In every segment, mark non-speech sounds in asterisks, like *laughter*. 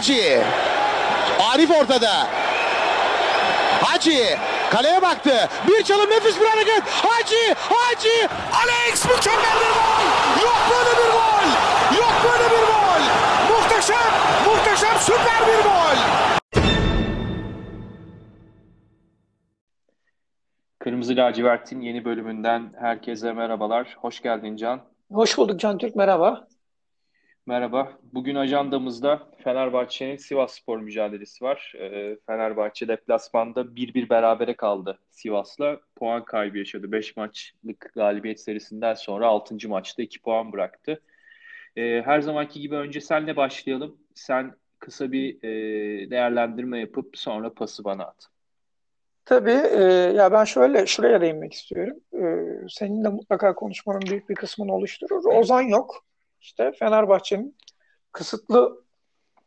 Hacı. Arif ortada. Hacı kaleye baktı. Bir çalım nefis bir hareket. Hacı, Hacı. Alex mükemmel bir gol. Yok böyle bir gol. Yok böyle bir gol. Muhteşem, muhteşem süper bir gol. Kırmızı Lacivert'in yeni bölümünden herkese merhabalar. Hoş geldin Can. Hoş bulduk Can Türk, merhaba. Merhaba. Bugün ajandamızda Fenerbahçe'nin Sivasspor mücadelesi var. Ee, Fenerbahçe deplasmanda 1-1 berabere kaldı Sivas'la. Puan kaybı yaşadı. 5 maçlık galibiyet serisinden sonra 6. maçta 2 puan bıraktı. Ee, her zamanki gibi önce senle başlayalım. Sen kısa bir e, değerlendirme yapıp sonra pası bana at. Tabii e, ya ben şöyle şuraya değinmek istiyorum. E, senin de mutlaka konuşmanın büyük bir kısmını oluşturur. Ozan yok. İşte Fenerbahçe'nin kısıtlı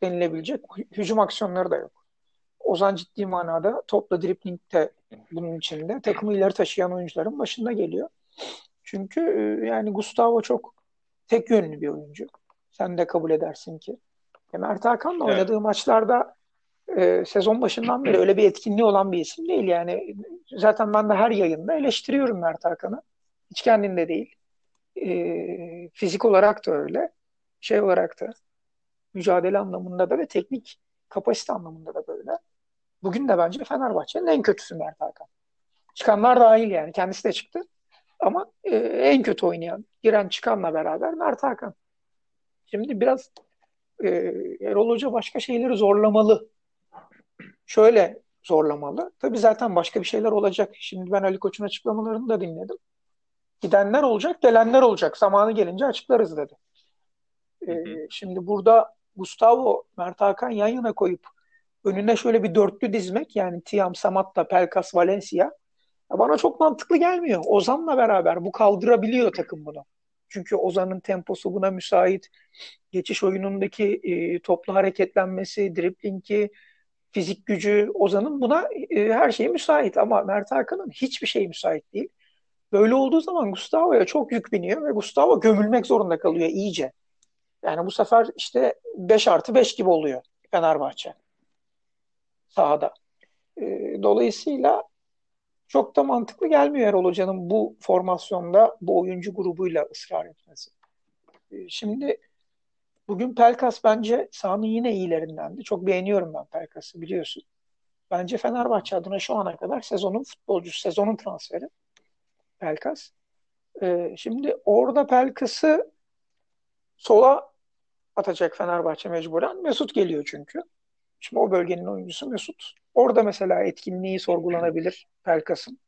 denilebilecek hücum aksiyonları da yok. Ozan ciddi manada topla dribling de bunun içinde. Takımı ileri taşıyan oyuncuların başında geliyor. Çünkü e, yani Gustavo çok tek yönlü bir oyuncu. Sen de kabul edersin ki. E, Mert Hakan'la evet. oynadığı maçlarda e, sezon başından beri öyle bir etkinliği olan bir isim değil. Yani zaten ben de her yayında eleştiriyorum Mert Hakan'ı. Hiç kendinde değil. E, fizik olarak da öyle. Şey olarak da mücadele anlamında da ve teknik kapasite anlamında da böyle. Bugün de bence Fenerbahçe'nin en kötüsü Mert Hakan. Çıkanlar dahil yani. Kendisi de çıktı. Ama e, en kötü oynayan, giren çıkanla beraber Mert Hakan. Şimdi biraz e, Erol Hoca başka şeyleri zorlamalı şöyle zorlamalı. Tabii zaten başka bir şeyler olacak. Şimdi ben Ali Koç'un açıklamalarını da dinledim. Gidenler olacak, gelenler olacak. Zamanı gelince açıklarız dedi. Ee, şimdi burada Gustavo, Mert Hakan yan yana koyup önüne şöyle bir dörtlü dizmek yani Tiam, Samatta, Pelkas, Valencia bana çok mantıklı gelmiyor. Ozan'la beraber bu kaldırabiliyor takım bunu. Çünkü Ozan'ın temposu buna müsait. Geçiş oyunundaki e, toplu hareketlenmesi, driblingi, fizik gücü Ozan'ın buna e, her şey müsait ama Mert Hakan'ın hiçbir şey müsait değil. Böyle olduğu zaman Gustavo'ya çok yük biniyor ve Gustavo gömülmek zorunda kalıyor iyice. Yani bu sefer işte 5 artı 5 gibi oluyor Fenerbahçe sahada. E, dolayısıyla çok da mantıklı gelmiyor Erol Hoca'nın bu formasyonda bu oyuncu grubuyla ısrar etmesi. E, şimdi Bugün Pelkas bence sahanın yine iyilerindendi. Çok beğeniyorum ben Pelkas'ı biliyorsun. Bence Fenerbahçe adına şu ana kadar sezonun futbolcusu, sezonun transferi Pelkas. Ee, şimdi orada Pelkas'ı sola atacak Fenerbahçe mecburen. Mesut geliyor çünkü. Şimdi o bölgenin oyuncusu Mesut. Orada mesela etkinliği sorgulanabilir Pelkas'ın.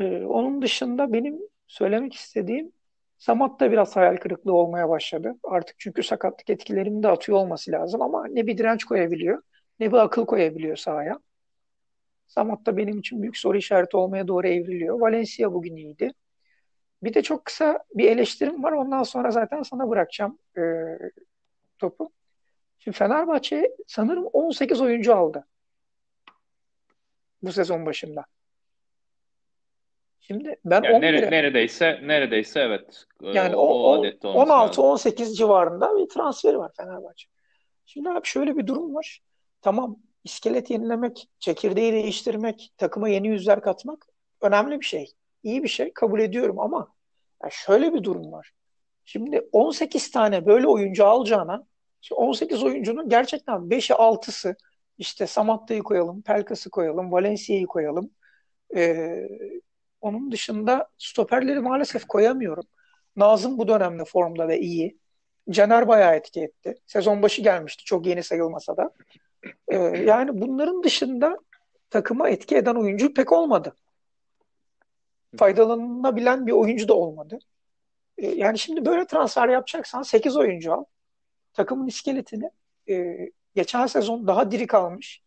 Ee, onun dışında benim söylemek istediğim Samat da biraz hayal kırıklığı olmaya başladı. Artık çünkü sakatlık etkilerini de atıyor olması lazım ama ne bir direnç koyabiliyor ne bir akıl koyabiliyor sahaya. Samat da benim için büyük soru işareti olmaya doğru evriliyor. Valencia bugün iyiydi. Bir de çok kısa bir eleştirim var. Ondan sonra zaten sana bırakacağım e, topu. Şimdi Fenerbahçe sanırım 18 oyuncu aldı bu sezon başında. Şimdi ben yani nere, neredeyse neredeyse evet. Yani o, o, o 16-18 civarında bir transferi var Fenerbahçe. Şimdi abi şöyle bir durum var. Tamam iskelet yenilemek, çekirdeği değiştirmek, takıma yeni yüzler katmak önemli bir şey. İyi bir şey kabul ediyorum ama ya şöyle bir durum var. Şimdi 18 tane böyle oyuncu alacağına 18 oyuncunun gerçekten 5'i 6'sı işte Samatta'yı koyalım, Pelkas'ı koyalım, Valencia'yı koyalım. Ee, onun dışında stoperleri maalesef koyamıyorum. Nazım bu dönemde formda ve iyi. Caner bayağı etki etti. Sezon başı gelmişti çok yeni sayılmasa da. Ee, yani bunların dışında takıma etki eden oyuncu pek olmadı. Faydalanabilen bir oyuncu da olmadı. Ee, yani şimdi böyle transfer yapacaksan 8 oyuncu al. Takımın iskeletini e, geçen sezon daha diri kalmış,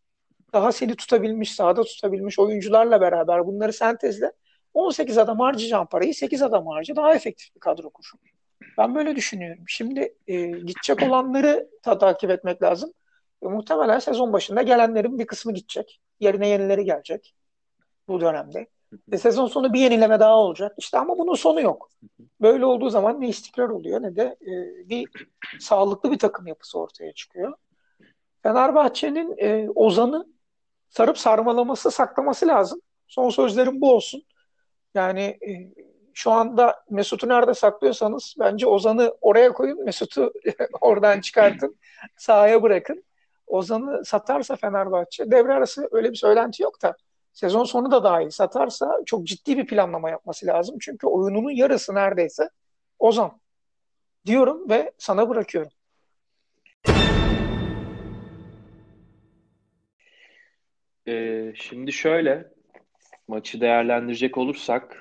daha seni tutabilmiş, sahada tutabilmiş oyuncularla beraber bunları sentezle 18 adam harcayacağım parayı 8 adam harca daha efektif bir kadro kur. Ben böyle düşünüyorum. Şimdi e, gidecek olanları ta takip etmek lazım. E, muhtemelen sezon başında gelenlerin bir kısmı gidecek. Yerine yenileri gelecek bu dönemde. E, sezon sonu bir yenileme daha olacak. İşte ama bunun sonu yok. Böyle olduğu zaman ne istikrar oluyor ne de e, bir sağlıklı bir takım yapısı ortaya çıkıyor. Fenerbahçe'nin e, Ozan'ı sarıp sarmalaması, saklaması lazım. Son sözlerim bu olsun. Yani e, şu anda Mesut'u nerede saklıyorsanız bence Ozan'ı oraya koyun, Mesut'u *laughs* oradan çıkartın, sahaya bırakın. Ozan'ı satarsa Fenerbahçe, devre arası öyle bir söylenti yok da sezon sonu da dahil satarsa çok ciddi bir planlama yapması lazım. Çünkü oyununun yarısı neredeyse Ozan diyorum ve sana bırakıyorum. Ee, şimdi şöyle maçı değerlendirecek olursak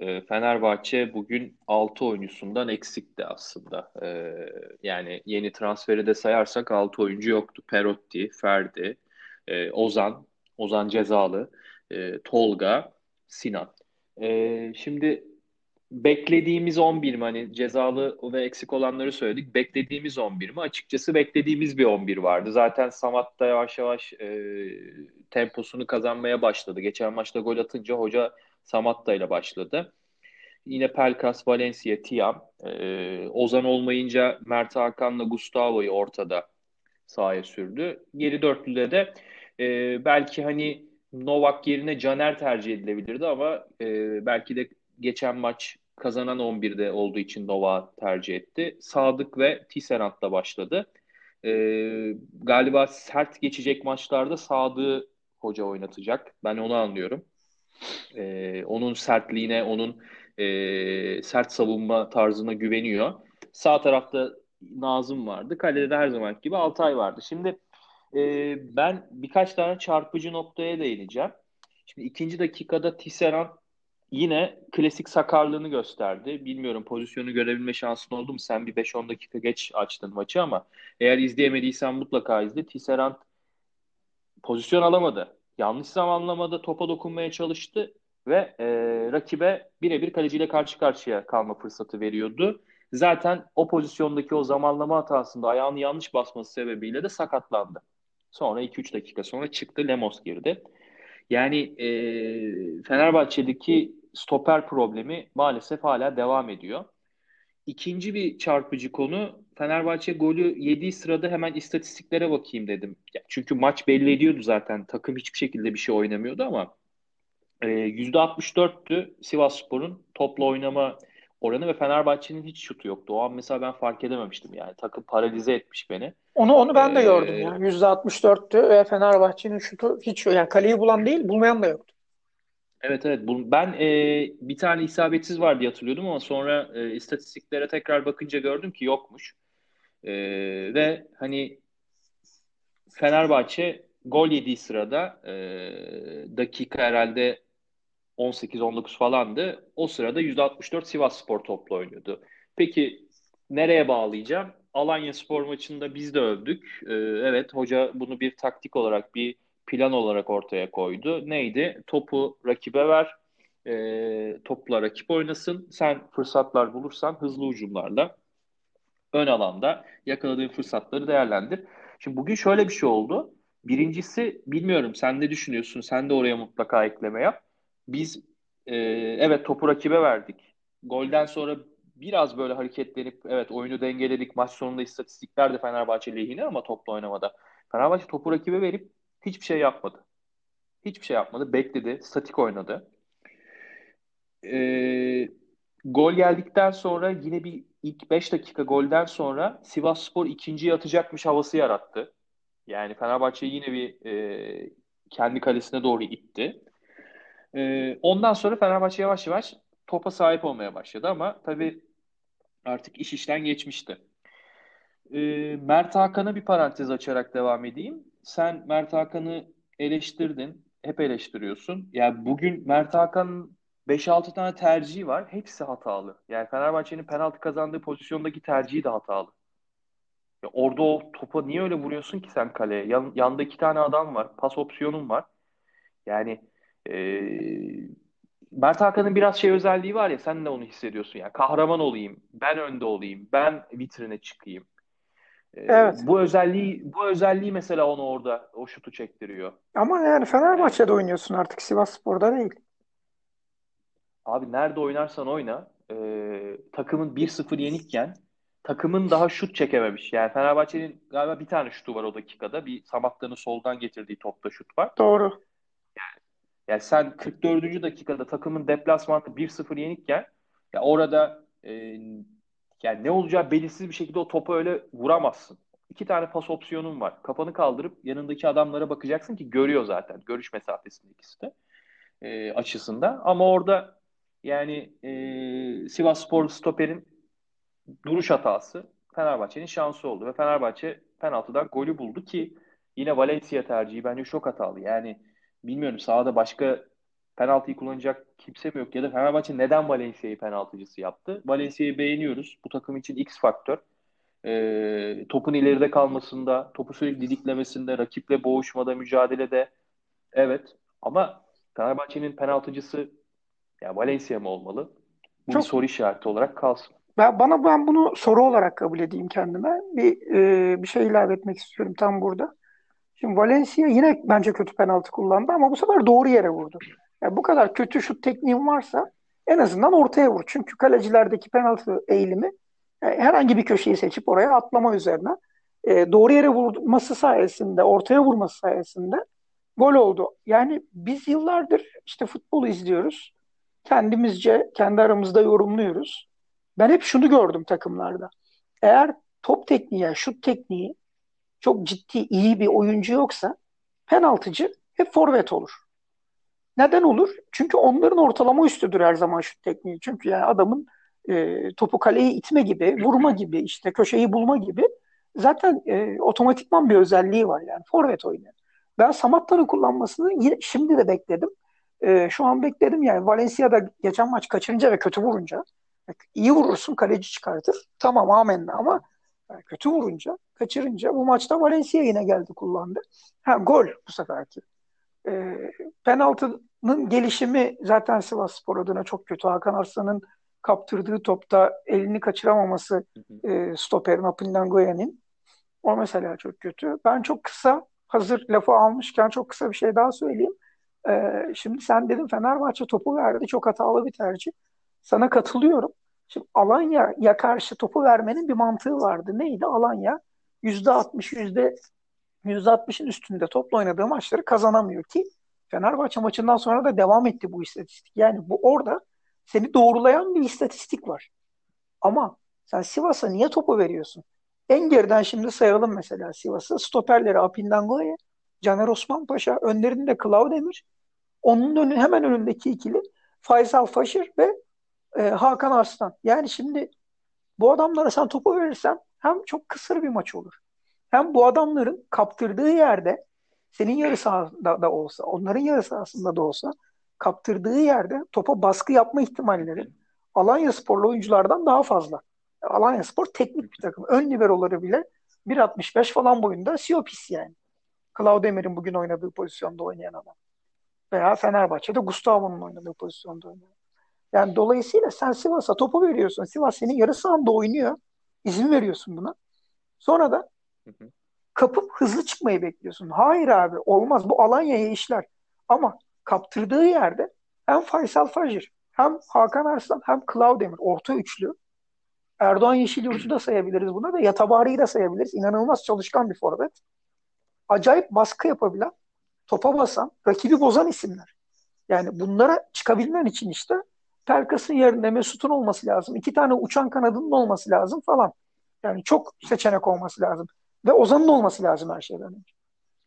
e, Fenerbahçe bugün 6 oyuncusundan eksikti aslında. Ee, yani yeni transferi de sayarsak 6 oyuncu yoktu. Perotti, Ferdi, e, Ozan, Ozan Cezalı, e, Tolga, Sinan. E, şimdi beklediğimiz 11 mi? Hani cezalı ve eksik olanları söyledik. Beklediğimiz 11 mi? Açıkçası beklediğimiz bir 11 vardı. Zaten Samat da yavaş yavaş e, temposunu kazanmaya başladı. Geçen maçta gol atınca hoca Samatta ile başladı. Yine Pelkas, Valencia, Tiam. E, Ozan olmayınca Mert Hakan'la Gustavo'yu ortada sahaya sürdü. Geri dörtlüde de e, belki hani Novak yerine Caner tercih edilebilirdi ama e, belki de geçen maç kazanan 11'de olduğu için Novak tercih etti. Sadık ve Tisserant'la başladı. E, galiba sert geçecek maçlarda Sadık'ı hoca oynatacak. Ben onu anlıyorum. E, onun sertliğine, onun e, sert savunma tarzına güveniyor. Sağ tarafta Nazım vardı. Kalede de her zaman gibi Altay vardı. Şimdi e, ben birkaç tane çarpıcı noktaya değineceğim. Şimdi ikinci dakikada Tisserand yine klasik sakarlığını gösterdi. Bilmiyorum pozisyonu görebilme şansın oldu mu? Sen bir 5-10 dakika geç açtın maçı ama eğer izleyemediysen mutlaka izle. Tisserand pozisyon alamadı. Yanlış zamanlamada topa dokunmaya çalıştı ve e, rakibe birebir kaleciyle karşı karşıya kalma fırsatı veriyordu. Zaten o pozisyondaki o zamanlama hatasında ayağını yanlış basması sebebiyle de sakatlandı. Sonra 2-3 dakika sonra çıktı Lemos girdi. Yani e, Fenerbahçe'deki stoper problemi maalesef hala devam ediyor. İkinci bir çarpıcı konu Fenerbahçe golü yediği sırada hemen istatistiklere bakayım dedim. Çünkü maç belli ediyordu zaten. Takım hiçbir şekilde bir şey oynamıyordu ama e, %64'tü Sivasspor'un topla oynama oranı ve Fenerbahçe'nin hiç şutu yoktu. O an mesela ben fark edememiştim yani. Takım paralize etmiş beni. Onu onu ben de ee, gördüm ya. %64'tü ve Fenerbahçe'nin şutu hiç yani kaleyi bulan değil, bulmayan da yoktu. Evet evet. Ben e, bir tane isabetsiz var diye hatırlıyordum ama sonra e, istatistiklere tekrar bakınca gördüm ki yokmuş. E, ve hani Fenerbahçe gol yediği sırada e, dakika herhalde 18-19 falandı. O sırada %64 Sivas Spor toplu oynuyordu. Peki nereye bağlayacağım? Alanya Spor maçında biz de övdük. Ee, evet hoca bunu bir taktik olarak, bir plan olarak ortaya koydu. Neydi? Topu rakibe ver, e, topla rakip oynasın. Sen fırsatlar bulursan hızlı ucumlarla ön alanda yakaladığın fırsatları değerlendir. Şimdi bugün şöyle bir şey oldu. Birincisi bilmiyorum sen ne düşünüyorsun? Sen de oraya mutlaka ekleme yap. Biz e, evet topu rakibe verdik. Golden sonra biraz böyle hareketlenip evet oyunu dengeledik. Maç sonunda istatistikler de Fenerbahçe lehine ama topla oynamada. Fenerbahçe topu rakibe verip hiçbir şey yapmadı. Hiçbir şey yapmadı. Bekledi. Statik oynadı. Ee, gol geldikten sonra yine bir ilk 5 dakika golden sonra Sivas Spor ikinciyi atacakmış havası yarattı. Yani Fenerbahçe yine bir e, kendi kalesine doğru itti. E, ondan sonra Fenerbahçe yavaş yavaş topa sahip olmaya başladı ama tabii artık iş işten geçmişti. E, Mert Hakan'a bir parantez açarak devam edeyim. Sen Mert Hakan'ı eleştirdin. Hep eleştiriyorsun. Yani bugün Mert Hakan'ın 5-6 tane tercihi var. Hepsi hatalı. Yani Fenerbahçe'nin penaltı kazandığı pozisyondaki tercihi de hatalı. Ya orada o topa niye öyle vuruyorsun ki sen kaleye? Yan, yanda iki tane adam var. Pas opsiyonun var. Yani e, Mert Hakan'ın biraz şey özelliği var ya sen de onu hissediyorsun. Yani kahraman olayım, ben önde olayım, ben vitrine çıkayım. E, evet. Bu özelliği bu özelliği mesela onu orada o şutu çektiriyor. Ama yani Fenerbahçe'de oynuyorsun artık Sivasspor'da değil. Abi nerede oynarsan oyna e, takımın 1-0 yenikken takımın daha şut çekememiş. Yani Fenerbahçe'nin galiba bir tane şutu var o dakikada. Bir Samatta'nın soldan getirdiği topta şut var. Doğru. Yani sen 44. dakikada takımın deplasmanda 1-0 yenikken ya orada e, yani ne olacağı belirsiz bir şekilde o topu öyle vuramazsın. İki tane pas opsiyonun var. Kafanı kaldırıp yanındaki adamlara bakacaksın ki görüyor zaten. Görüş mesafesinde ikisi de e, açısında. Ama orada yani e, Sivas Spor stoperin duruş hatası Fenerbahçe'nin şansı oldu. Ve Fenerbahçe penaltıdan golü buldu ki yine Valencia tercihi bence çok hatalı. Yani bilmiyorum sahada başka penaltıyı kullanacak kimse mi yok ya da Fenerbahçe neden Valencia'yı penaltıcısı yaptı? Valencia'yı beğeniyoruz. Bu takım için X faktör. E, topun ileride kalmasında, topu sürekli didiklemesinde, rakiple boğuşmada, mücadelede evet. Ama Fenerbahçe'nin penaltıcısı ya Valencia mı olmalı? Bu Çok- bir soru işareti olarak kalsın. Ben, bana ben bunu soru olarak kabul edeyim kendime. Bir e, bir şey ilave etmek istiyorum tam burada. Şimdi Valencia yine bence kötü penaltı kullandı ama bu sefer doğru yere vurdu. Yani bu kadar kötü şut tekniğin varsa en azından ortaya vur. Çünkü kalecilerdeki penaltı eğilimi e, herhangi bir köşeyi seçip oraya atlama üzerine e, doğru yere vurması sayesinde, ortaya vurması sayesinde gol oldu. Yani biz yıllardır işte futbolu izliyoruz. Kendimizce, kendi aramızda yorumluyoruz. Ben hep şunu gördüm takımlarda. Eğer top tekniği, şut tekniği çok ciddi iyi bir oyuncu yoksa penaltıcı hep forvet olur. Neden olur? Çünkü onların ortalama üstüdür her zaman şut tekniği. Çünkü yani adamın e, topu kaleye itme gibi, vurma gibi, işte köşeyi bulma gibi zaten e, otomatikman bir özelliği var yani forvet oynuyor. Ben Samatta'nın kullanmasını yine, şimdi de bekledim. E, şu an bekledim yani Valencia'da geçen maç kaçırınca ve kötü vurunca iyi vurursun kaleci çıkartır. Tamam amenna ama yani kötü vurunca, kaçırınca bu maçta Valencia yine geldi kullandı. Ha gol bu seferki. E, penaltının gelişimi zaten Sivasspor adına çok kötü. Hakan Arslan'ın kaptırdığı topta elini kaçıramaması e, stoperin Apindangoya'nın. O mesela çok kötü. Ben çok kısa hazır lafı almışken çok kısa bir şey daha söyleyeyim. E, şimdi sen dedin Fenerbahçe topu verdi. Çok hatalı bir tercih. Sana katılıyorum. Şimdi Alanya'ya karşı topu vermenin bir mantığı vardı. Neydi? Alanya %60, yüzde 60'ın üstünde topla oynadığı maçları kazanamıyor ki Fenerbahçe maçından sonra da devam etti bu istatistik. Yani bu orada seni doğrulayan bir istatistik var. Ama sen Sivas'a niye topu veriyorsun? En geriden şimdi sayalım mesela Sivas'ı. Stoperleri Apindangoye, Caner Osman Paşa, önlerinde Klaudemir. Onun önü, hemen önündeki ikili Faysal Faşır ve e, Hakan Arslan. Yani şimdi bu adamlara sen topu verirsen hem çok kısır bir maç olur. Hem bu adamların kaptırdığı yerde senin yarı sahada da olsa, onların yarı sahasında da olsa kaptırdığı yerde topa baskı yapma ihtimalleri Alanya Sporlu oyunculardan daha fazla. Alanya Spor teknik bir takım. Ön liberoları bile 1.65 falan boyunda Siopis yani. Claudemir'in bugün oynadığı pozisyonda oynayan adam. Veya Fenerbahçe'de Gustavo'nun oynadığı pozisyonda oynayan. Yani dolayısıyla sen Sivas'a topu veriyorsun. Sivas senin yarı sahanda oynuyor. İzin veriyorsun buna. Sonra da kapıp hızlı çıkmayı bekliyorsun. Hayır abi olmaz. Bu Alanya'ya işler. Ama kaptırdığı yerde hem Faysal Fajr hem Hakan Arslan hem Klaudemir orta üçlü. Erdoğan Yeşilyurt'u da sayabiliriz buna da Yatabari'yi de sayabiliriz. İnanılmaz çalışkan bir forvet. Acayip baskı yapabilen, topa basan, rakibi bozan isimler. Yani bunlara çıkabilmen için işte Pelkas'ın yerinde Mesut'un olması lazım. İki tane uçan kanadının olması lazım falan. Yani çok seçenek olması lazım. Ve Ozan'ın olması lazım her şeyden önce.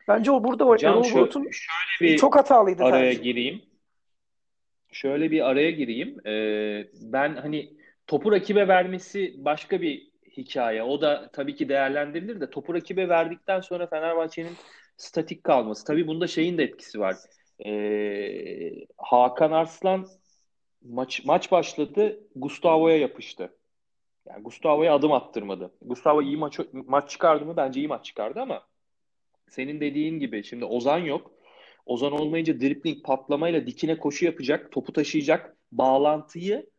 Bence o burada Can Erol Bulut'un şöyle bir çok hatalıydı araya tercih. gireyim. Şöyle bir araya gireyim. Ee, ben hani topu rakibe vermesi başka bir hikaye. O da tabii ki değerlendirilir de topu rakibe verdikten sonra Fenerbahçe'nin statik kalması. Tabii bunda şeyin de etkisi var. Ee, Hakan Arslan maç maç başladı. Gustavo'ya yapıştı. Yani Gustavo'ya adım attırmadı. Gustavo iyi maç maç çıkardı mı? Bence iyi maç çıkardı ama senin dediğin gibi şimdi Ozan yok. Ozan olmayınca dribbling patlamayla dikine koşu yapacak, topu taşıyacak bağlantıyı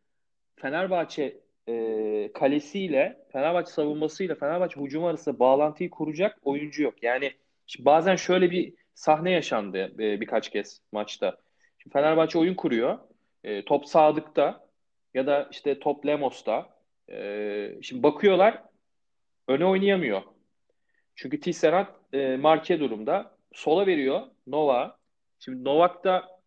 Fenerbahçe e, kalesiyle, Fenerbahçe savunmasıyla, Fenerbahçe hücum arasında bağlantıyı kuracak oyuncu yok. Yani şimdi bazen şöyle bir sahne yaşandı e, birkaç kez maçta. Şimdi Fenerbahçe oyun kuruyor. E, top Sadık'ta ya da işte top Lemos'ta. E, şimdi bakıyorlar öne oynayamıyor. Çünkü Tisserand e, marke durumda. Sola veriyor Nova. Şimdi Novak da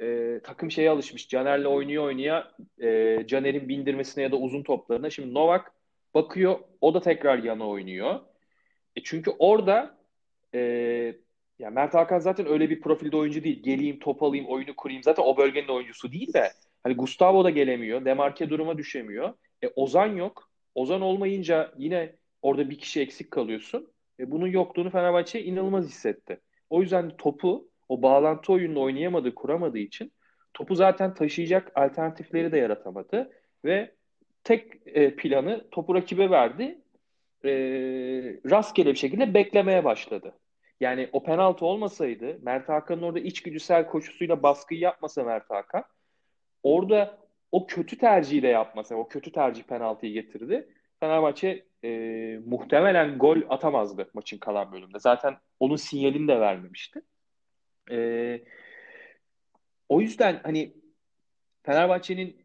e, takım şeye alışmış. Caner'le oynuyor oynuyor. E, Caner'in bindirmesine ya da uzun toplarına. Şimdi Novak bakıyor. O da tekrar yana oynuyor. E çünkü orada e, ya Mert Hakan zaten öyle bir profilde oyuncu değil. Geleyim, top alayım, oyunu kurayım. Zaten o bölgenin oyuncusu değil de hani Gustavo da gelemiyor. Demarke duruma düşemiyor. E Ozan yok. Ozan olmayınca yine orada bir kişi eksik kalıyorsun. E bunun yokluğunu Fenerbahçe inanılmaz hissetti. O yüzden topu o bağlantı oyununu oynayamadığı, kuramadığı için topu zaten taşıyacak alternatifleri de yaratamadı ve tek e, planı topu rakibe verdi. E, rastgele bir şekilde beklemeye başladı. Yani o penaltı olmasaydı, Mert Hakan'ın orada içgüdüsel koşusuyla baskıyı yapmasa Mert Hakan, orada o kötü tercihi yapmasa, o kötü tercih penaltıyı getirdi. Fenerbahçe e, muhtemelen gol atamazdı maçın kalan bölümünde. Zaten onun sinyalini de vermemişti. E, o yüzden hani Fenerbahçe'nin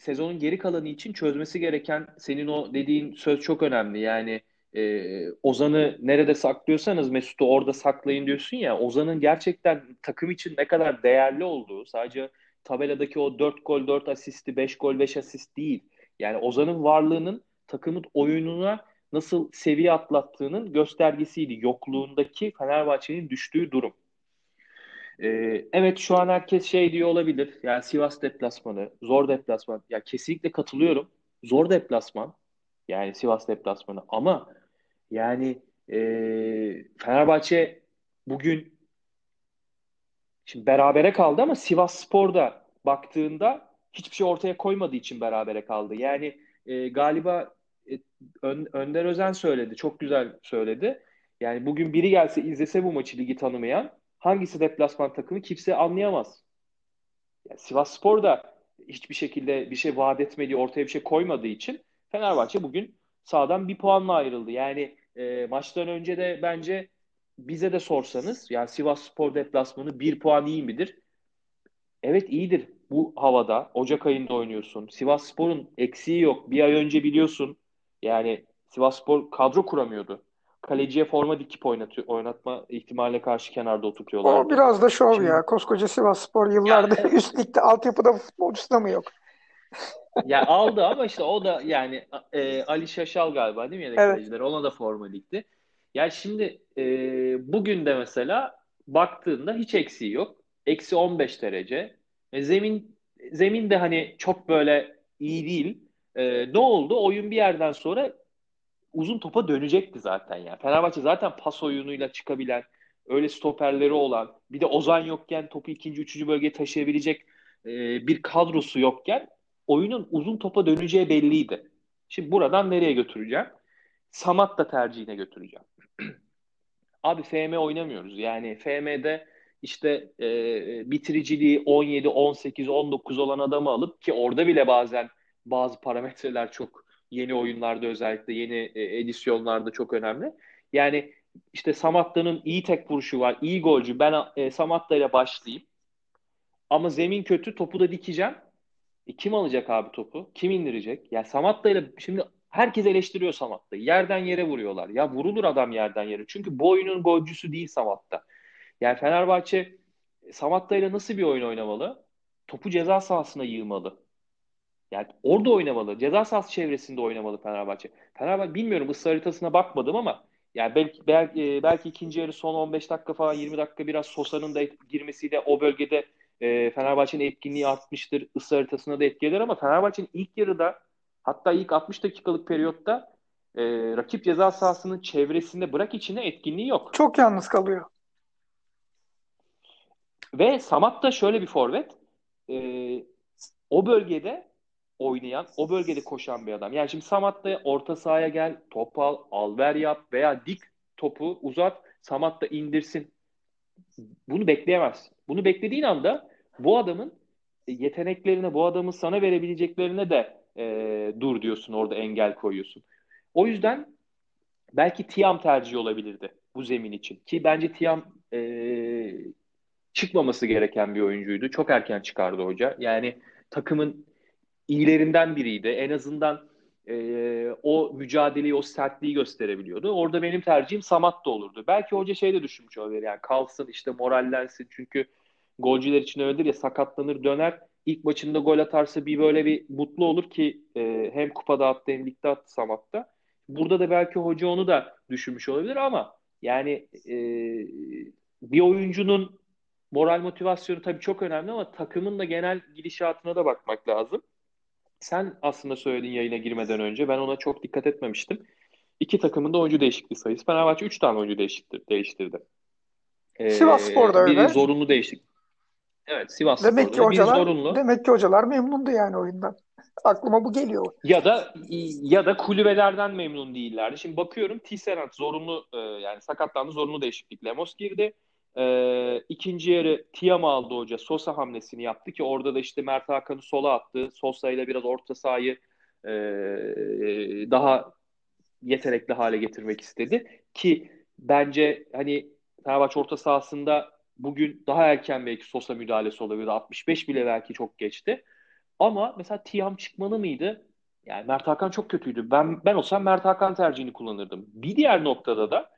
sezonun geri kalanı için çözmesi gereken senin o dediğin söz çok önemli. Yani e, Ozan'ı nerede saklıyorsanız Mesut'u orada saklayın diyorsun ya. Ozan'ın gerçekten takım için ne kadar değerli olduğu sadece tabeladaki o 4 gol 4 asisti 5 gol 5 asist değil. Yani Ozan'ın varlığının takımın oyununa nasıl seviye atlattığının göstergesiydi. Yokluğundaki Fenerbahçe'nin düştüğü durum. Ee, evet şu an herkes şey diyor olabilir. Yani Sivas deplasmanı, zor deplasman. Ya kesinlikle katılıyorum. Zor deplasman. Yani Sivas deplasmanı. Ama yani e, Fenerbahçe bugün şimdi berabere kaldı ama Sivas Spor'da baktığında hiçbir şey ortaya koymadığı için berabere kaldı. Yani e, galiba e, Ön, Önder Özen söyledi. Çok güzel söyledi. Yani bugün biri gelse izlese bu maçı ligi tanımayan hangisi deplasman takımı kimse anlayamaz. Yani Sivas Spor da hiçbir şekilde bir şey vaat etmediği, ortaya bir şey koymadığı için Fenerbahçe bugün sağdan bir puanla ayrıldı. Yani e, maçtan önce de bence bize de sorsanız yani Sivas Spor deplasmanı bir puan iyi midir? Evet iyidir. Bu havada Ocak ayında oynuyorsun. Sivas Spor'un eksiği yok. Bir ay önce biliyorsun yani Sivas Spor kadro kuramıyordu. Kaleciye forma dikip oynatıyor, oynatma ihtimaline karşı kenarda oturtuyorlar. O biraz da şov Şimdi, ya. Koskoca Sivas Spor yıllardır ya, *laughs* üst ligde altyapıda futbolcusu da mı yok? ya aldı ama işte o da yani e, Ali Şaşal galiba değil mi yedek evet. Ona da forma dikti. Ya şimdi e, bugün de mesela baktığında hiç eksiği yok. Eksi 15 derece. E, zemin zemin de hani çok böyle iyi değil. E, ne oldu? Oyun bir yerden sonra uzun topa dönecekti zaten ya. Fenerbahçe zaten pas oyunuyla çıkabilen, öyle stoperleri olan, bir de Ozan yokken topu ikinci, üçüncü bölgeye taşıyabilecek e, bir kadrosu yokken oyunun uzun topa döneceği belliydi. Şimdi buradan nereye götüreceğim? Samat da tercihine götüreceğim. *clears throat* Abi FM oynamıyoruz. Yani FM'de işte e, bitiriciliği 17, 18, 19 olan adamı alıp ki orada bile bazen bazı parametreler çok yeni oyunlarda özellikle yeni e, edisyonlarda çok önemli. Yani işte Samatta'nın iyi tek vuruşu var, iyi golcü. Ben e, Samatta ile başlayayım. Ama zemin kötü, topu da dikeceğim. E, kim alacak abi topu? Kim indirecek? Ya Samatta ile şimdi herkes eleştiriyor Samatta'yı. Yerden yere vuruyorlar. Ya vurulur adam yerden yere. Çünkü bu oyunun golcüsü değil Samatta. Yani Fenerbahçe Samatta ile nasıl bir oyun oynamalı? Topu ceza sahasına yığmalı. Yani orada oynamalı. Ceza sahası çevresinde oynamalı Fenerbahçe. Fenerbahçe bilmiyorum ısı haritasına bakmadım ama yani belki belki, e, belki ikinci yarı son 15 dakika falan 20 dakika biraz Sosa'nın da girmesiyle o bölgede e, Fenerbahçe'nin etkinliği artmıştır. Isı haritasına da etkiler ama Fenerbahçe'nin ilk yarıda hatta ilk 60 dakikalık periyotta e, rakip ceza sahasının çevresinde bırak içine etkinliği yok. Çok yalnız kalıyor. Ve Samat da şöyle bir forvet. E, o bölgede oynayan, o bölgede koşan bir adam. Yani şimdi Samat orta sahaya gel, top al, al ver yap veya dik topu uzat, Samat indirsin. Bunu bekleyemezsin. Bunu beklediğin anda bu adamın yeteneklerine, bu adamın sana verebileceklerine de e, dur diyorsun, orada engel koyuyorsun. O yüzden belki Tiam tercih olabilirdi bu zemin için. Ki bence Tiam e, çıkmaması gereken bir oyuncuydu. Çok erken çıkardı hoca. Yani takımın iyilerinden biriydi. En azından e, o mücadeleyi, o sertliği gösterebiliyordu. Orada benim tercihim Samat da olurdu. Belki hoca şey de düşünmüş olabilir yani kalsın işte morallensin çünkü golcüler için öyledir ya sakatlanır döner. İlk maçında gol atarsa bir böyle bir mutlu olur ki e, hem kupada attı hem ligde attı Samat'ta. Burada da belki hoca onu da düşünmüş olabilir ama yani e, bir oyuncunun moral motivasyonu tabii çok önemli ama takımın da genel gidişatına da bakmak lazım. Sen aslında söyledin yayına girmeden önce. Ben ona çok dikkat etmemiştim. İki takımın da oyuncu değişikliği sayısı. Fenerbahçe 3 tane oyuncu değiştirdi. değiştirdi. Ee, Sivas Spor'da biri öyle. zorunlu değişik. Evet Sivas demek ki. Biri hocalar, zorunlu. Demek ki hocalar memnundu yani oyundan. Aklıma bu geliyor. Ya da ya da kulübelerden memnun değillerdi. Şimdi bakıyorum Tisserand zorunlu e, yani sakatlandı zorunlu değişiklik. Lemos girdi. E, ikinci yarı Tiam aldı hoca. Sosa hamlesini yaptı ki orada da işte Mert Hakan'ı sola attı. Sosa ile biraz orta sahayı e, daha yetenekli hale getirmek istedi. Ki bence hani Fenerbahçe orta sahasında bugün daha erken belki Sosa müdahalesi olabilirdi. 65 bile belki çok geçti. Ama mesela Tiam çıkmalı mıydı? Yani Mert Hakan çok kötüydü. Ben ben olsam Mert Hakan tercihini kullanırdım. Bir diğer noktada da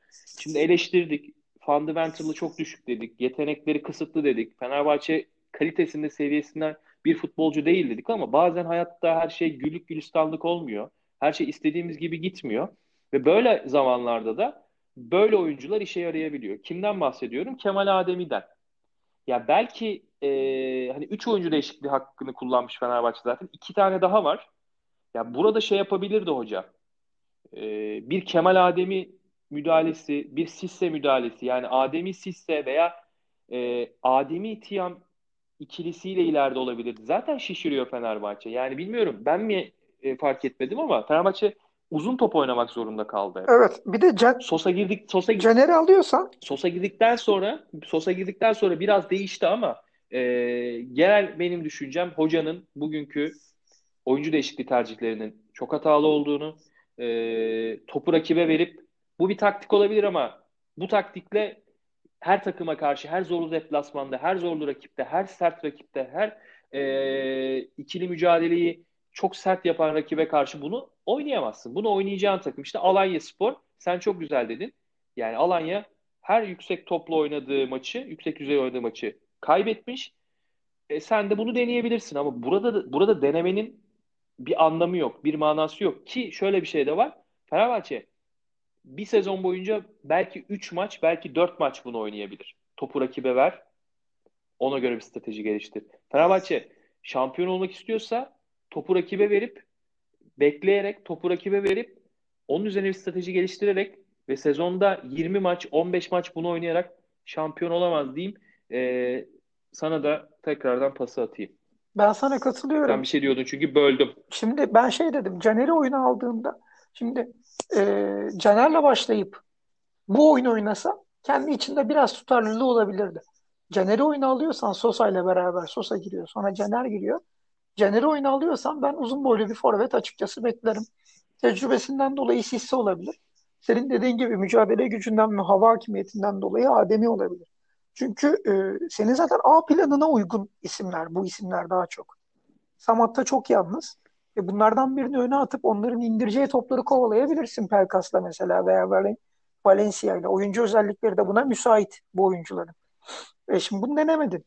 şimdi eleştirdik. Fundamental'ı çok düşük dedik. Yetenekleri kısıtlı dedik. Fenerbahçe kalitesinde seviyesinden bir futbolcu değil dedik ama bazen hayatta her şey güllük gülistanlık olmuyor. Her şey istediğimiz gibi gitmiyor. Ve böyle zamanlarda da böyle oyuncular işe yarayabiliyor. Kimden bahsediyorum? Kemal Ademi'den. Ya belki e, hani 3 oyuncu değişikliği hakkını kullanmış Fenerbahçe zaten. 2 tane daha var. Ya burada şey yapabilirdi hoca. E, bir Kemal Ademi müdahalesi, bir Sisse müdahalesi. Yani Ademi Sisse veya e, Ademi Tiam ikilisiyle ileride olabilirdi. Zaten şişiriyor Fenerbahçe. Yani bilmiyorum ben mi e, fark etmedim ama Fenerbahçe uzun top oynamak zorunda kaldı. Evet. Bir de Can Sosa girdik Sosa Caner'i alıyorsan Sosa girdikten sonra Sosa girdikten sonra biraz değişti ama e, genel benim düşüncem hocanın bugünkü oyuncu değişikliği tercihlerinin çok hatalı olduğunu e, topu rakibe verip bu bir taktik olabilir ama bu taktikle her takıma karşı, her zorlu deplasmanda, her zorlu rakipte, her sert rakipte, her e, ikili mücadeleyi çok sert yapan rakibe karşı bunu oynayamazsın. Bunu oynayacağın takım işte Alanya Spor. Sen çok güzel dedin. Yani Alanya her yüksek toplu oynadığı maçı, yüksek düzey oynadığı maçı kaybetmiş. E, sen de bunu deneyebilirsin ama burada burada denemenin bir anlamı yok, bir manası yok ki şöyle bir şey de var. Fenerbahçe bir sezon boyunca belki 3 maç, belki 4 maç bunu oynayabilir. Topu rakibe ver. Ona göre bir strateji geliştir. Fenerbahçe şampiyon olmak istiyorsa topu rakibe verip bekleyerek topu rakibe verip onun üzerine bir strateji geliştirerek ve sezonda 20 maç 15 maç bunu oynayarak şampiyon olamaz diyeyim. Ee, sana da tekrardan pası atayım. Ben sana katılıyorum. Sen bir şey diyordun çünkü böldüm. Şimdi ben şey dedim. Caner'i oyuna aldığımda şimdi e, Caner'le başlayıp bu oyunu oynasa kendi içinde biraz tutarlılığı olabilirdi. Caner'i oyuna alıyorsan Sosa ile beraber Sosa giriyor. Sonra Caner giriyor. Caner'i oyuna alıyorsan ben uzun boylu bir forvet açıkçası beklerim. Tecrübesinden dolayı Sisse olabilir. Senin dediğin gibi mücadele gücünden ve hava hakimiyetinden dolayı Ademi olabilir. Çünkü e, senin zaten A planına uygun isimler. Bu isimler daha çok. Samat'ta çok yalnız. E bunlardan birini öne atıp onların indireceği topları kovalayabilirsin Pelkas'la mesela veya Valencia ile. Oyuncu özellikleri de buna müsait bu oyuncuların. E şimdi bunu denemedin.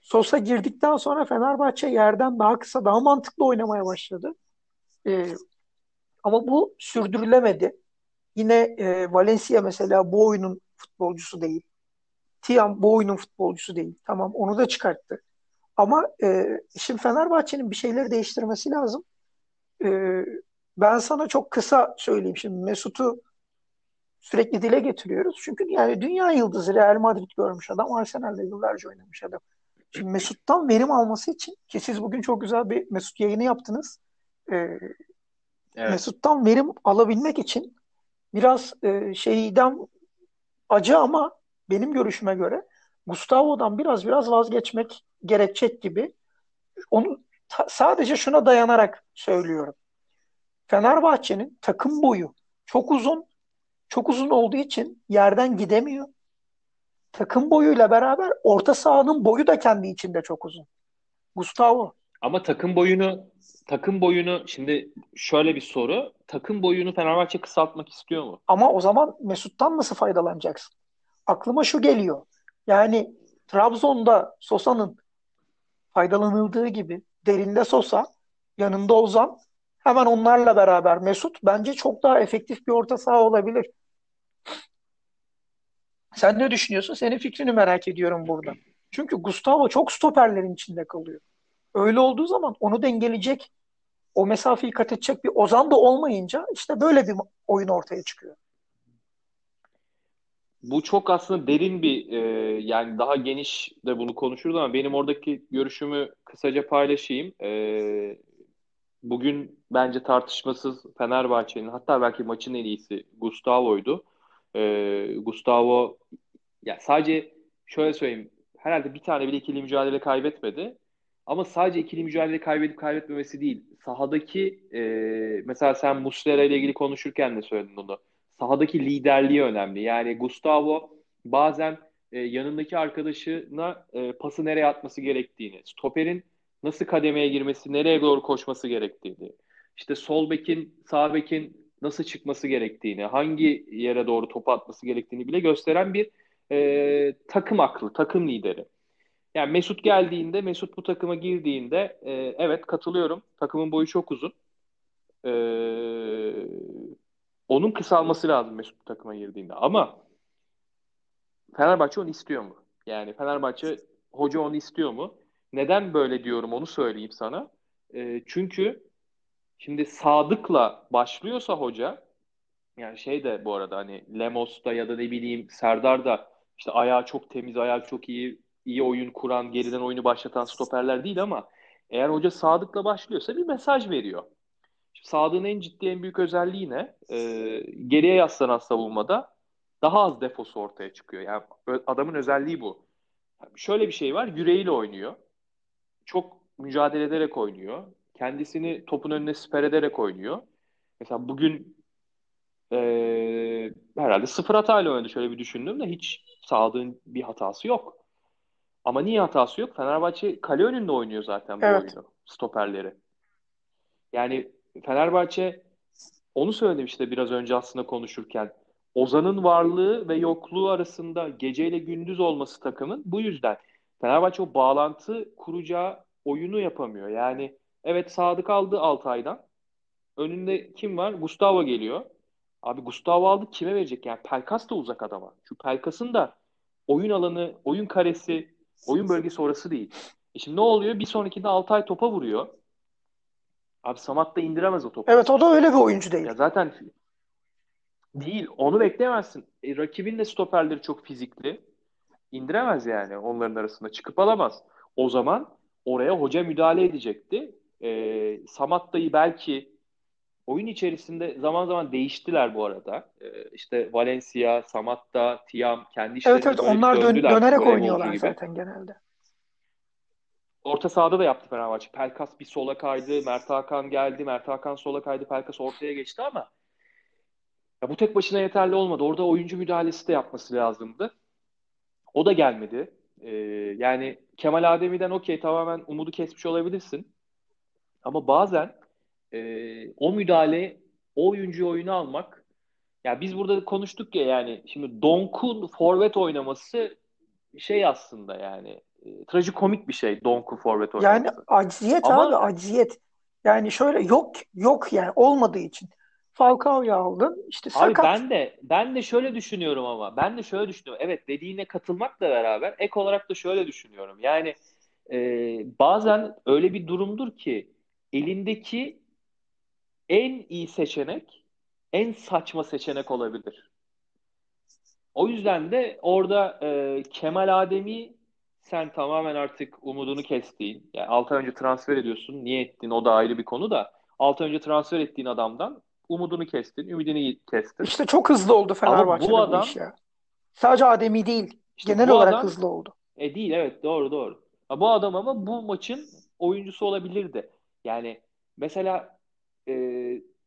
Sosa girdikten sonra Fenerbahçe yerden daha kısa, daha mantıklı oynamaya başladı. E, ama bu sürdürülemedi. Yine e, Valencia mesela bu oyunun futbolcusu değil. Tiam bu oyunun futbolcusu değil. Tamam onu da çıkarttı. Ama e, şimdi Fenerbahçe'nin bir şeyleri değiştirmesi lazım. E, ben sana çok kısa söyleyeyim şimdi Mesut'u sürekli dile getiriyoruz. Çünkü yani dünya yıldızı Real Madrid görmüş adam, Arsenal'de yıllarca oynamış adam. Şimdi Mesut'tan verim alması için ki siz bugün çok güzel bir Mesut yayını yaptınız. E, evet. Mesut'tan verim alabilmek için biraz e, şeyden acı ama benim görüşüme göre Gustavo'dan biraz biraz vazgeçmek gerekecek gibi. Onu ta- sadece şuna dayanarak söylüyorum. Fenerbahçe'nin takım boyu çok uzun. Çok uzun olduğu için yerden gidemiyor. Takım boyuyla beraber orta sahanın boyu da kendi içinde çok uzun. Gustavo. Ama takım boyunu takım boyunu şimdi şöyle bir soru. Takım boyunu Fenerbahçe kısaltmak istiyor mu? Ama o zaman Mesut'tan nasıl faydalanacaksın? Aklıma şu geliyor. Yani Trabzon'da Sosa'nın faydalanıldığı gibi derinde Sosa, yanında Ozan, hemen onlarla beraber Mesut bence çok daha efektif bir orta saha olabilir. Sen ne düşünüyorsun? Senin fikrini merak ediyorum burada. Çünkü Gustavo çok stoperlerin içinde kalıyor. Öyle olduğu zaman onu dengeleyecek, o mesafeyi kat edecek bir Ozan da olmayınca işte böyle bir oyun ortaya çıkıyor. Bu çok aslında derin bir e, yani daha geniş de bunu konuşuruz ama benim oradaki görüşümü kısaca paylaşayım. E, bugün bence tartışmasız Fenerbahçe'nin hatta belki maçın en iyisi Gustavo'ydu. E, Gustavo ya sadece şöyle söyleyeyim herhalde bir tane bile ikili mücadele kaybetmedi. Ama sadece ikili mücadele kaybedip kaybetmemesi değil. Sahadaki e, mesela sen Muslera ile ilgili konuşurken de söyledin onu. Sahadaki liderliği önemli. Yani Gustavo bazen e, yanındaki arkadaşına e, pası nereye atması gerektiğini, stoperin nasıl kademeye girmesi, nereye doğru koşması gerektiğini, işte sol bekin, sağ bekin nasıl çıkması gerektiğini, hangi yere doğru topu atması gerektiğini bile gösteren bir e, takım aklı, takım lideri. Yani Mesut geldiğinde, Mesut bu takıma girdiğinde e, evet katılıyorum. Takımın boyu çok uzun. E, onun kısalması lazım Mesut takıma girdiğinde. Ama Fenerbahçe onu istiyor mu? Yani Fenerbahçe hoca onu istiyor mu? Neden böyle diyorum onu söyleyeyim sana. E, çünkü şimdi Sadık'la başlıyorsa hoca yani şey de bu arada hani Lemos'ta ya da ne bileyim Serdar da işte ayağı çok temiz, ayağı çok iyi iyi oyun kuran, geriden oyunu başlatan stoperler değil ama eğer hoca Sadık'la başlıyorsa bir mesaj veriyor. Sadık'ın en ciddi en büyük özelliği ne? Ee, geriye yaslanan savunmada daha az defosu ortaya çıkıyor. Yani adamın özelliği bu. Şöyle bir şey var, yüreğiyle oynuyor. Çok mücadele ederek oynuyor. Kendisini topun önüne siper ederek oynuyor. Mesela bugün e, herhalde sıfır hatayla oynadı şöyle bir düşündüm de hiç Sadık'ın bir hatası yok. Ama niye hatası yok? Fenerbahçe kale önünde oynuyor zaten bu Evet. oyunu. Stoperleri. Yani Fenerbahçe onu söyledim işte biraz önce aslında konuşurken. Ozan'ın varlığı ve yokluğu arasında geceyle gündüz olması takımın bu yüzden. Fenerbahçe o bağlantı kuracağı oyunu yapamıyor. Yani evet Sadık aldı Altay'dan. Önünde kim var? Gustavo geliyor. Abi Gustavo aldı kime verecek? Yani Pelkas da uzak adama. Şu Pelkas'ın da oyun alanı, oyun karesi, oyun bölgesi orası değil. E şimdi ne oluyor? Bir sonrakinde Altay topa vuruyor. Abi Samat da indiremez o topu. Evet o da öyle bir oyuncu değil. Ya zaten değil. Onu bekleyemezsin. E, rakibin de stoperleri çok fizikli. İndiremez yani onların arasında. Çıkıp alamaz. O zaman oraya hoca müdahale edecekti. E, Samat dayı belki oyun içerisinde zaman zaman değiştiler bu arada. E, işte Valencia, Samatta, Tiam kendi işlerinde Evet evet onlar dön- dönerek oynuyorlar gibi. zaten genelde. Orta sahada da yaptı Fenerbahçe. Pelkas bir sola kaydı. Mert Hakan geldi. Mert Hakan sola kaydı. Pelkas ortaya geçti ama ya bu tek başına yeterli olmadı. Orada oyuncu müdahalesi de yapması lazımdı. O da gelmedi. Ee, yani Kemal Ademi'den okey tamamen umudu kesmiş olabilirsin. Ama bazen e, o müdahale, o oyuncuyu oyuna almak ya biz burada konuştuk ya yani şimdi Donk'un forvet oynaması şey aslında yani e, trajikomik bir şey Donk'un forvet Yani oynaması. acziyet Ama- abi acziyet. Yani şöyle yok yok yani olmadığı için. Falcao'yu aldın işte Abi sakat. ben de ben de şöyle düşünüyorum ama ben de şöyle düşünüyorum. Evet dediğine katılmakla beraber ek olarak da şöyle düşünüyorum. Yani e, bazen öyle bir durumdur ki elindeki en iyi seçenek en saçma seçenek olabilir. O yüzden de orada e, Kemal Ademi sen tamamen artık umudunu kestiğin, yani 6 ay önce transfer ediyorsun, niye ettin o da ayrı bir konu da 6 ay önce transfer ettiğin adamdan umudunu kestin, ümidini kestin. İşte çok hızlı oldu Fenerbahçe'de bu bu adam- iş ya. Sadece Ademi değil. İşte Genel bu olarak adam- hızlı oldu. E değil evet doğru doğru. Ha, bu adam ama bu maçın oyuncusu olabilirdi. Yani mesela e,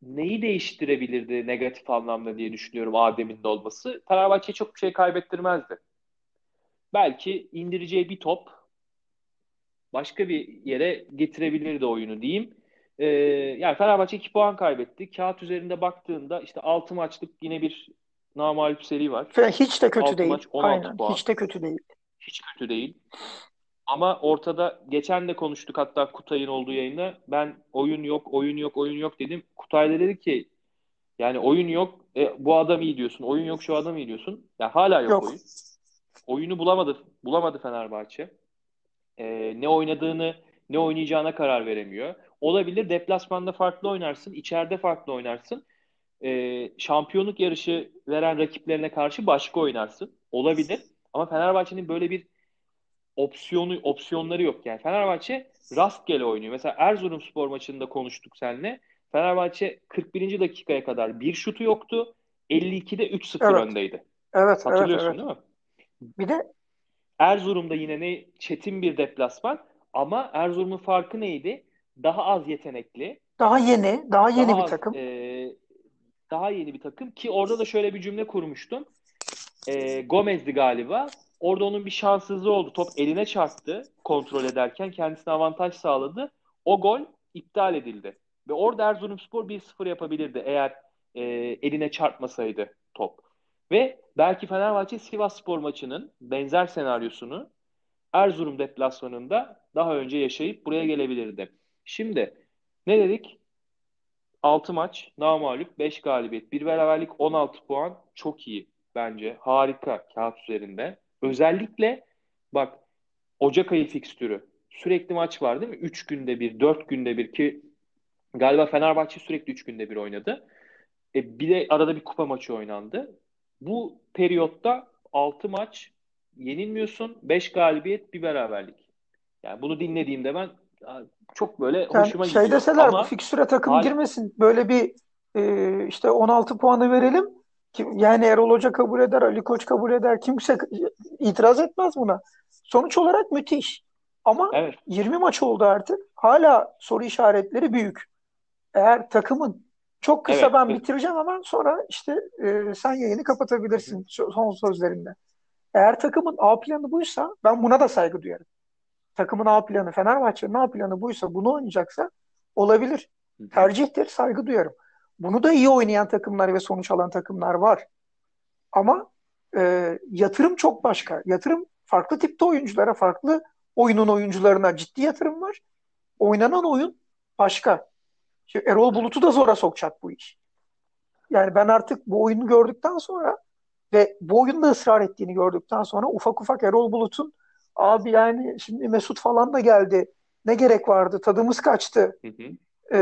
neyi değiştirebilirdi negatif anlamda diye düşünüyorum Adem'in de olması. Fenerbahçe çok bir şey kaybettirmezdi. Belki indireceği bir top başka bir yere getirebilirdi oyunu diyeyim. e, yani Fenerbahçe 2 puan kaybetti. Kağıt üzerinde baktığında işte 6 maçlık yine bir namalip seri var. Hiç de kötü 6 değil. maç 16 Aynen. puan. Hiç de kötü değil. Hiç kötü değil. Ama ortada geçen de konuştuk hatta Kutay'ın olduğu yayında. Ben oyun yok, oyun yok, oyun yok dedim. Kutay da dedi ki yani oyun yok, e, bu adam iyi diyorsun. Oyun yok, şu adam iyi diyorsun. Ya hala yok, Yok. oyun. Oyunu bulamadı, bulamadı Fenerbahçe. E, ne oynadığını, ne oynayacağına karar veremiyor. Olabilir deplasmanda farklı oynarsın, içeride farklı oynarsın. E, şampiyonluk yarışı veren rakiplerine karşı başka oynarsın. Olabilir. Ama Fenerbahçe'nin böyle bir opsiyonu opsiyonları yok yani. Fenerbahçe rastgele oynuyor. Mesela Erzurumspor maçında konuştuk seninle. Fenerbahçe 41. dakikaya kadar bir şutu yoktu. 52'de 3-0 Evet. öndeydi. Evet, evet, Hatırlıyorsun evet. değil mi? Bir de Erzurum'da yine ne çetin bir deplasman ama Erzurum'un farkı neydi? Daha az yetenekli, daha yeni, daha yeni daha bir az, takım. e, daha yeni bir takım ki orada da şöyle bir cümle kurmuştum. E, Gomez'di galiba. Orada onun bir şanssızlığı oldu. Top eline çarptı kontrol ederken kendisine avantaj sağladı. O gol iptal edildi. Ve orada Erzurumspor 1-0 yapabilirdi eğer e, eline çarpmasaydı top. Ve belki Fenerbahçe Sivasspor maçının benzer senaryosunu Erzurum deplasmanında daha önce yaşayıp buraya gelebilirdi. Şimdi ne dedik? 6 maç, namağlup, 5 galibiyet, 1 beraberlik, 16 puan. Çok iyi bence. Harika kağıt üzerinde. Özellikle bak Ocak ayı fikstürü. Sürekli maç var değil mi? 3 günde bir, 4 günde bir ki galiba Fenerbahçe sürekli 3 günde bir oynadı. E, bir de arada bir kupa maçı oynandı. Bu periyotta 6 maç yenilmiyorsun. 5 galibiyet, bir beraberlik. Yani bunu dinlediğimde ben çok böyle Yani hoşuma şey gidiyor. deseler Ama bu fikstüre takım hala- girmesin. Böyle bir e, işte 16 puanı verelim. Ki, yani Erol Hoca kabul eder, Ali Koç kabul eder. Kimse itiraz etmez buna. Sonuç olarak müthiş. Ama evet 20 maç oldu artık. Hala soru işaretleri büyük. Eğer takımın çok kısa Evet. ben bitireceğim hemen sonra işte e, sen yayını kapatabilirsin son sözlerinde. Eğer takımın A planı buysa ben buna da saygı duyarım. Takımın A planı, Fenerbahçe'nin A planı buysa bunu oynayacaksa olabilir. Tercihtir, saygı duyarım. Bunu da iyi oynayan takımlar ve sonuç alan takımlar var. Ama e, yatırım çok başka. Yatırım farklı tipte oyunculara, farklı oyunun oyuncularına ciddi yatırım var. Oynanan oyun başka. Şimdi Erol Bulut'u da zora sokacak bu iş. Yani ben artık bu oyunu gördükten sonra ve bu oyunda ısrar ettiğini gördükten sonra ufak ufak Erol Bulut'un abi yani şimdi Mesut falan da geldi. Ne gerek vardı? Tadımız kaçtı. Hı hı. E,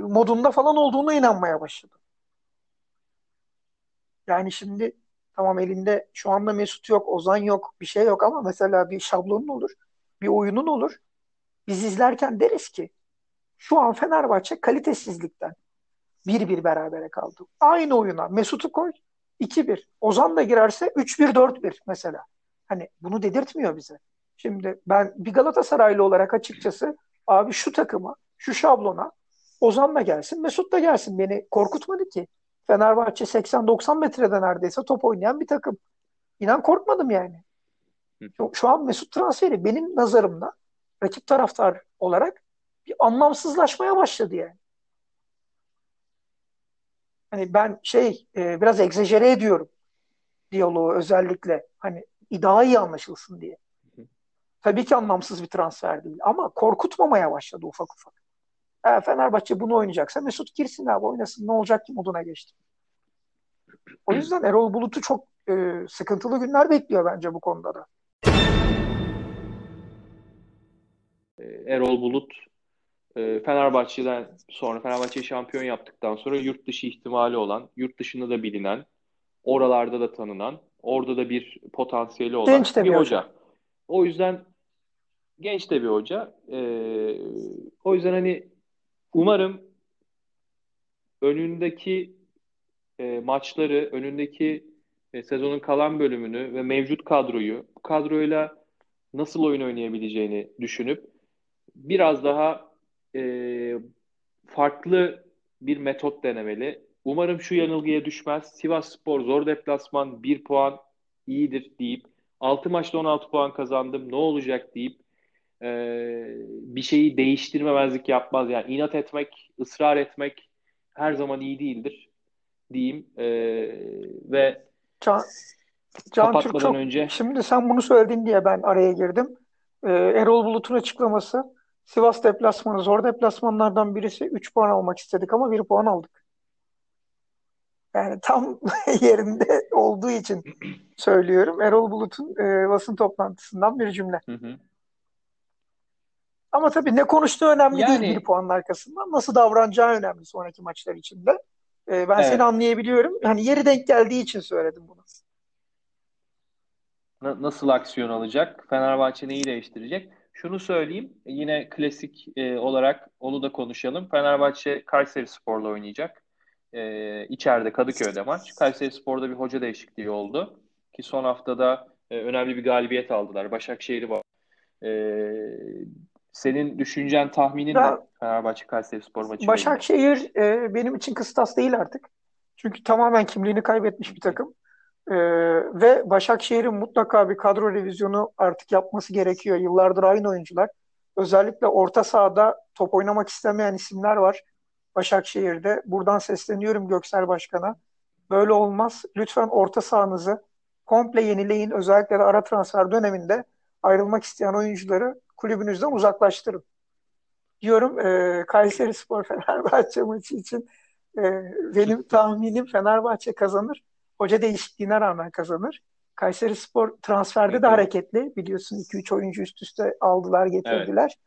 modunda falan olduğuna inanmaya başladım. Yani şimdi tamam elinde şu anda Mesut yok, Ozan yok, bir şey yok ama mesela bir şablonun olur, bir oyunun olur. Biz izlerken deriz ki şu an Fenerbahçe kalitesizlikten 1-1 berabere kaldı. Aynı oyuna Mesut'u koy 2-1. Ozan da girerse 3-1-4-1 mesela. Hani bunu dedirtmiyor bize. Şimdi ben bir Galatasaraylı olarak açıkçası abi şu takıma, şu şablona Ozan da gelsin, Mesut da gelsin. Beni korkutmadı ki. Fenerbahçe 80-90 metrede neredeyse top oynayan bir takım. İnan korkmadım yani. Şu, şu an Mesut transferi benim nazarımda rakip taraftar olarak bir anlamsızlaşmaya başladı yani. Hani ben şey e, biraz egzajere ediyorum diyaloğu özellikle hani daha iyi anlaşılsın diye. Tabii ki anlamsız bir transfer değil ama korkutmamaya başladı ufak ufak. Eğer Fenerbahçe bunu oynayacaksa Mesut girsin abi oynasın ne olacak ki moduna geçti. O yüzden Erol Bulut'u çok e, sıkıntılı günler bekliyor bence bu konuda da. Erol Bulut e, Fenerbahçe'den sonra Fenerbahçe'yi şampiyon yaptıktan sonra yurt dışı ihtimali olan, yurt dışında da bilinen, oralarda da tanınan, orada da bir potansiyeli olan Genç bir bir hoca. hoca. O yüzden genç de bir hoca. E, o yüzden hani umarım önündeki e, maçları, önündeki e, sezonun kalan bölümünü ve mevcut kadroyu, bu kadroyla nasıl oyun oynayabileceğini düşünüp biraz daha e, farklı bir metot denemeli. Umarım şu yanılgıya düşmez. Sivasspor zor deplasman 1 puan iyidir deyip 6 maçta 16 puan kazandım ne olacak deyip e, bir şeyi değiştirmemezlik yapmaz. Yani inat etmek, ısrar etmek her zaman iyi değildir diyeyim. E, ve Can, Can Türk kapatmadan çok önce şimdi sen bunu söyledin diye ben araya girdim. Ee, Erol Bulut'un açıklaması Sivas deplasmanı zor deplasmanlardan birisi 3 puan almak istedik ama 1 puan aldık. Yani tam *laughs* yerinde olduğu için söylüyorum. Erol Bulut'un e, basın toplantısından bir cümle. Hı hı. Ama tabii ne konuştuğu önemli değil Yani- bir puanın arkasından. Nasıl davranacağı önemli sonraki maçlar içinde. Ee, ben Evet. seni anlayabiliyorum. Hani yeri denk geldiği için söyledim bunu. Na- nasıl aksiyon alacak? Fenerbahçe neyi değiştirecek? Şunu söyleyeyim. Yine klasik e, olarak onu da konuşalım. Fenerbahçe Kayserispor'la oynayacak. E, içeride Kadıköy'de maç. Kayserispor'da bir hoca değişikliği oldu. Ki son haftada e, önemli bir galibiyet aldılar. Başakşehir'i var. E, senin düşüncen, tahminin Ya- ne Fenerbahçe Kayserispor maçı ile ilgili? Başakşehir e, benim için kıstas değil artık. Çünkü tamamen kimliğini kaybetmiş bir takım. E, ve Başakşehir'in mutlaka bir kadro revizyonu artık yapması gerekiyor. Yıllardır aynı oyuncular. Özellikle orta sahada top oynamak istemeyen isimler var Başakşehir'de. Buradan sesleniyorum Göksel Başkan'a. Böyle olmaz. Lütfen orta sahanızı komple yenileyin. Özellikle de ara transfer döneminde ayrılmak isteyen oyuncuları kulübünüzden uzaklaştırın diyorum e, Kayserispor Fenerbahçe maçı için e, benim tahminim Fenerbahçe kazanır. Hoca değişikliğine rağmen kazanır. Kayserispor transferde de Hı hı. hareketli. Biliyorsun 2-3 oyuncu üst üste aldılar, getirdiler.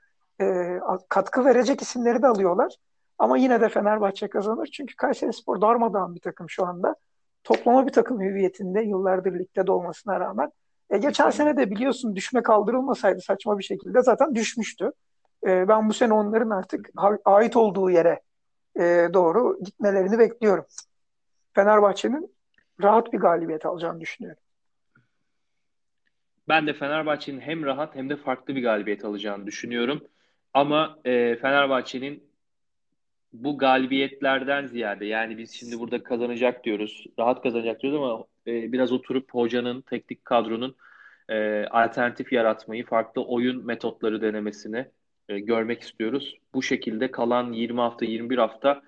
E, katkı verecek isimleri de alıyorlar. Ama yine de Fenerbahçe kazanır. Çünkü Kayserispor darmadağın bir takım şu anda. Toplama bir takım hüviyetinde yıllardır ligde de olmasına rağmen. E, geçen sene de biliyorsun düşme kaldırılmasaydı saçma bir şekilde zaten düşmüştü. E, ben bu sene onların artık ait olduğu yere e, doğru gitmelerini bekliyorum. Fenerbahçe'nin rahat bir galibiyet alacağını düşünüyorum. Ben de Fenerbahçe'nin hem rahat hem de farklı bir galibiyet alacağını düşünüyorum. Ama e, Fenerbahçe'nin bu galibiyetlerden ziyade yani biz şimdi burada kazanacak diyoruz, rahat kazanacak diyoruz ama e, biraz oturup hocanın, teknik kadronun e, alternatif yaratmayı, farklı oyun metotları denemesini e, görmek istiyoruz. Bu şekilde kalan 20 hafta, 21 hafta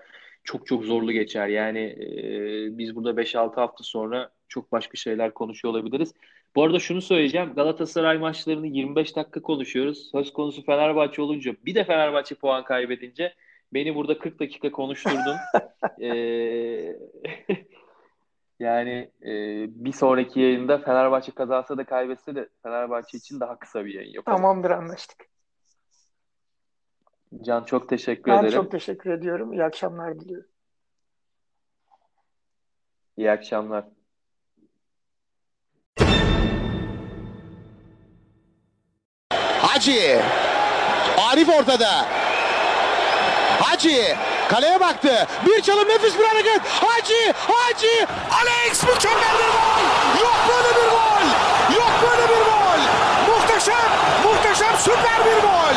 çok çok zorlu geçer. Yani e, biz burada 5-6 hafta sonra çok başka şeyler konuşuyor olabiliriz. Bu arada şunu söyleyeceğim. Galatasaray maçlarını 25 dakika konuşuyoruz. Söz konusu Fenerbahçe olunca bir de Fenerbahçe puan kaybedince beni burada 40 dakika konuşturdun. *laughs* Ee, *laughs* yani e, bir sonraki yayında Fenerbahçe kazansa da kaybetse de Fenerbahçe için daha kısa bir yayın yapalım. Tamamdır anlaştık. Can çok teşekkür Ben ederim. çok teşekkür ediyorum. İyi akşamlar diliyorum. İyi akşamlar. Hacı. Arif ortada. Hacı. Kaleye baktı. Bir çalım nefis bir hareket. Hacı. Hacı. Alex mükemmel bir gol. Yok böyle bir gol. Yok böyle bir gol. Muhteşem. Muhteşem süper bir gol.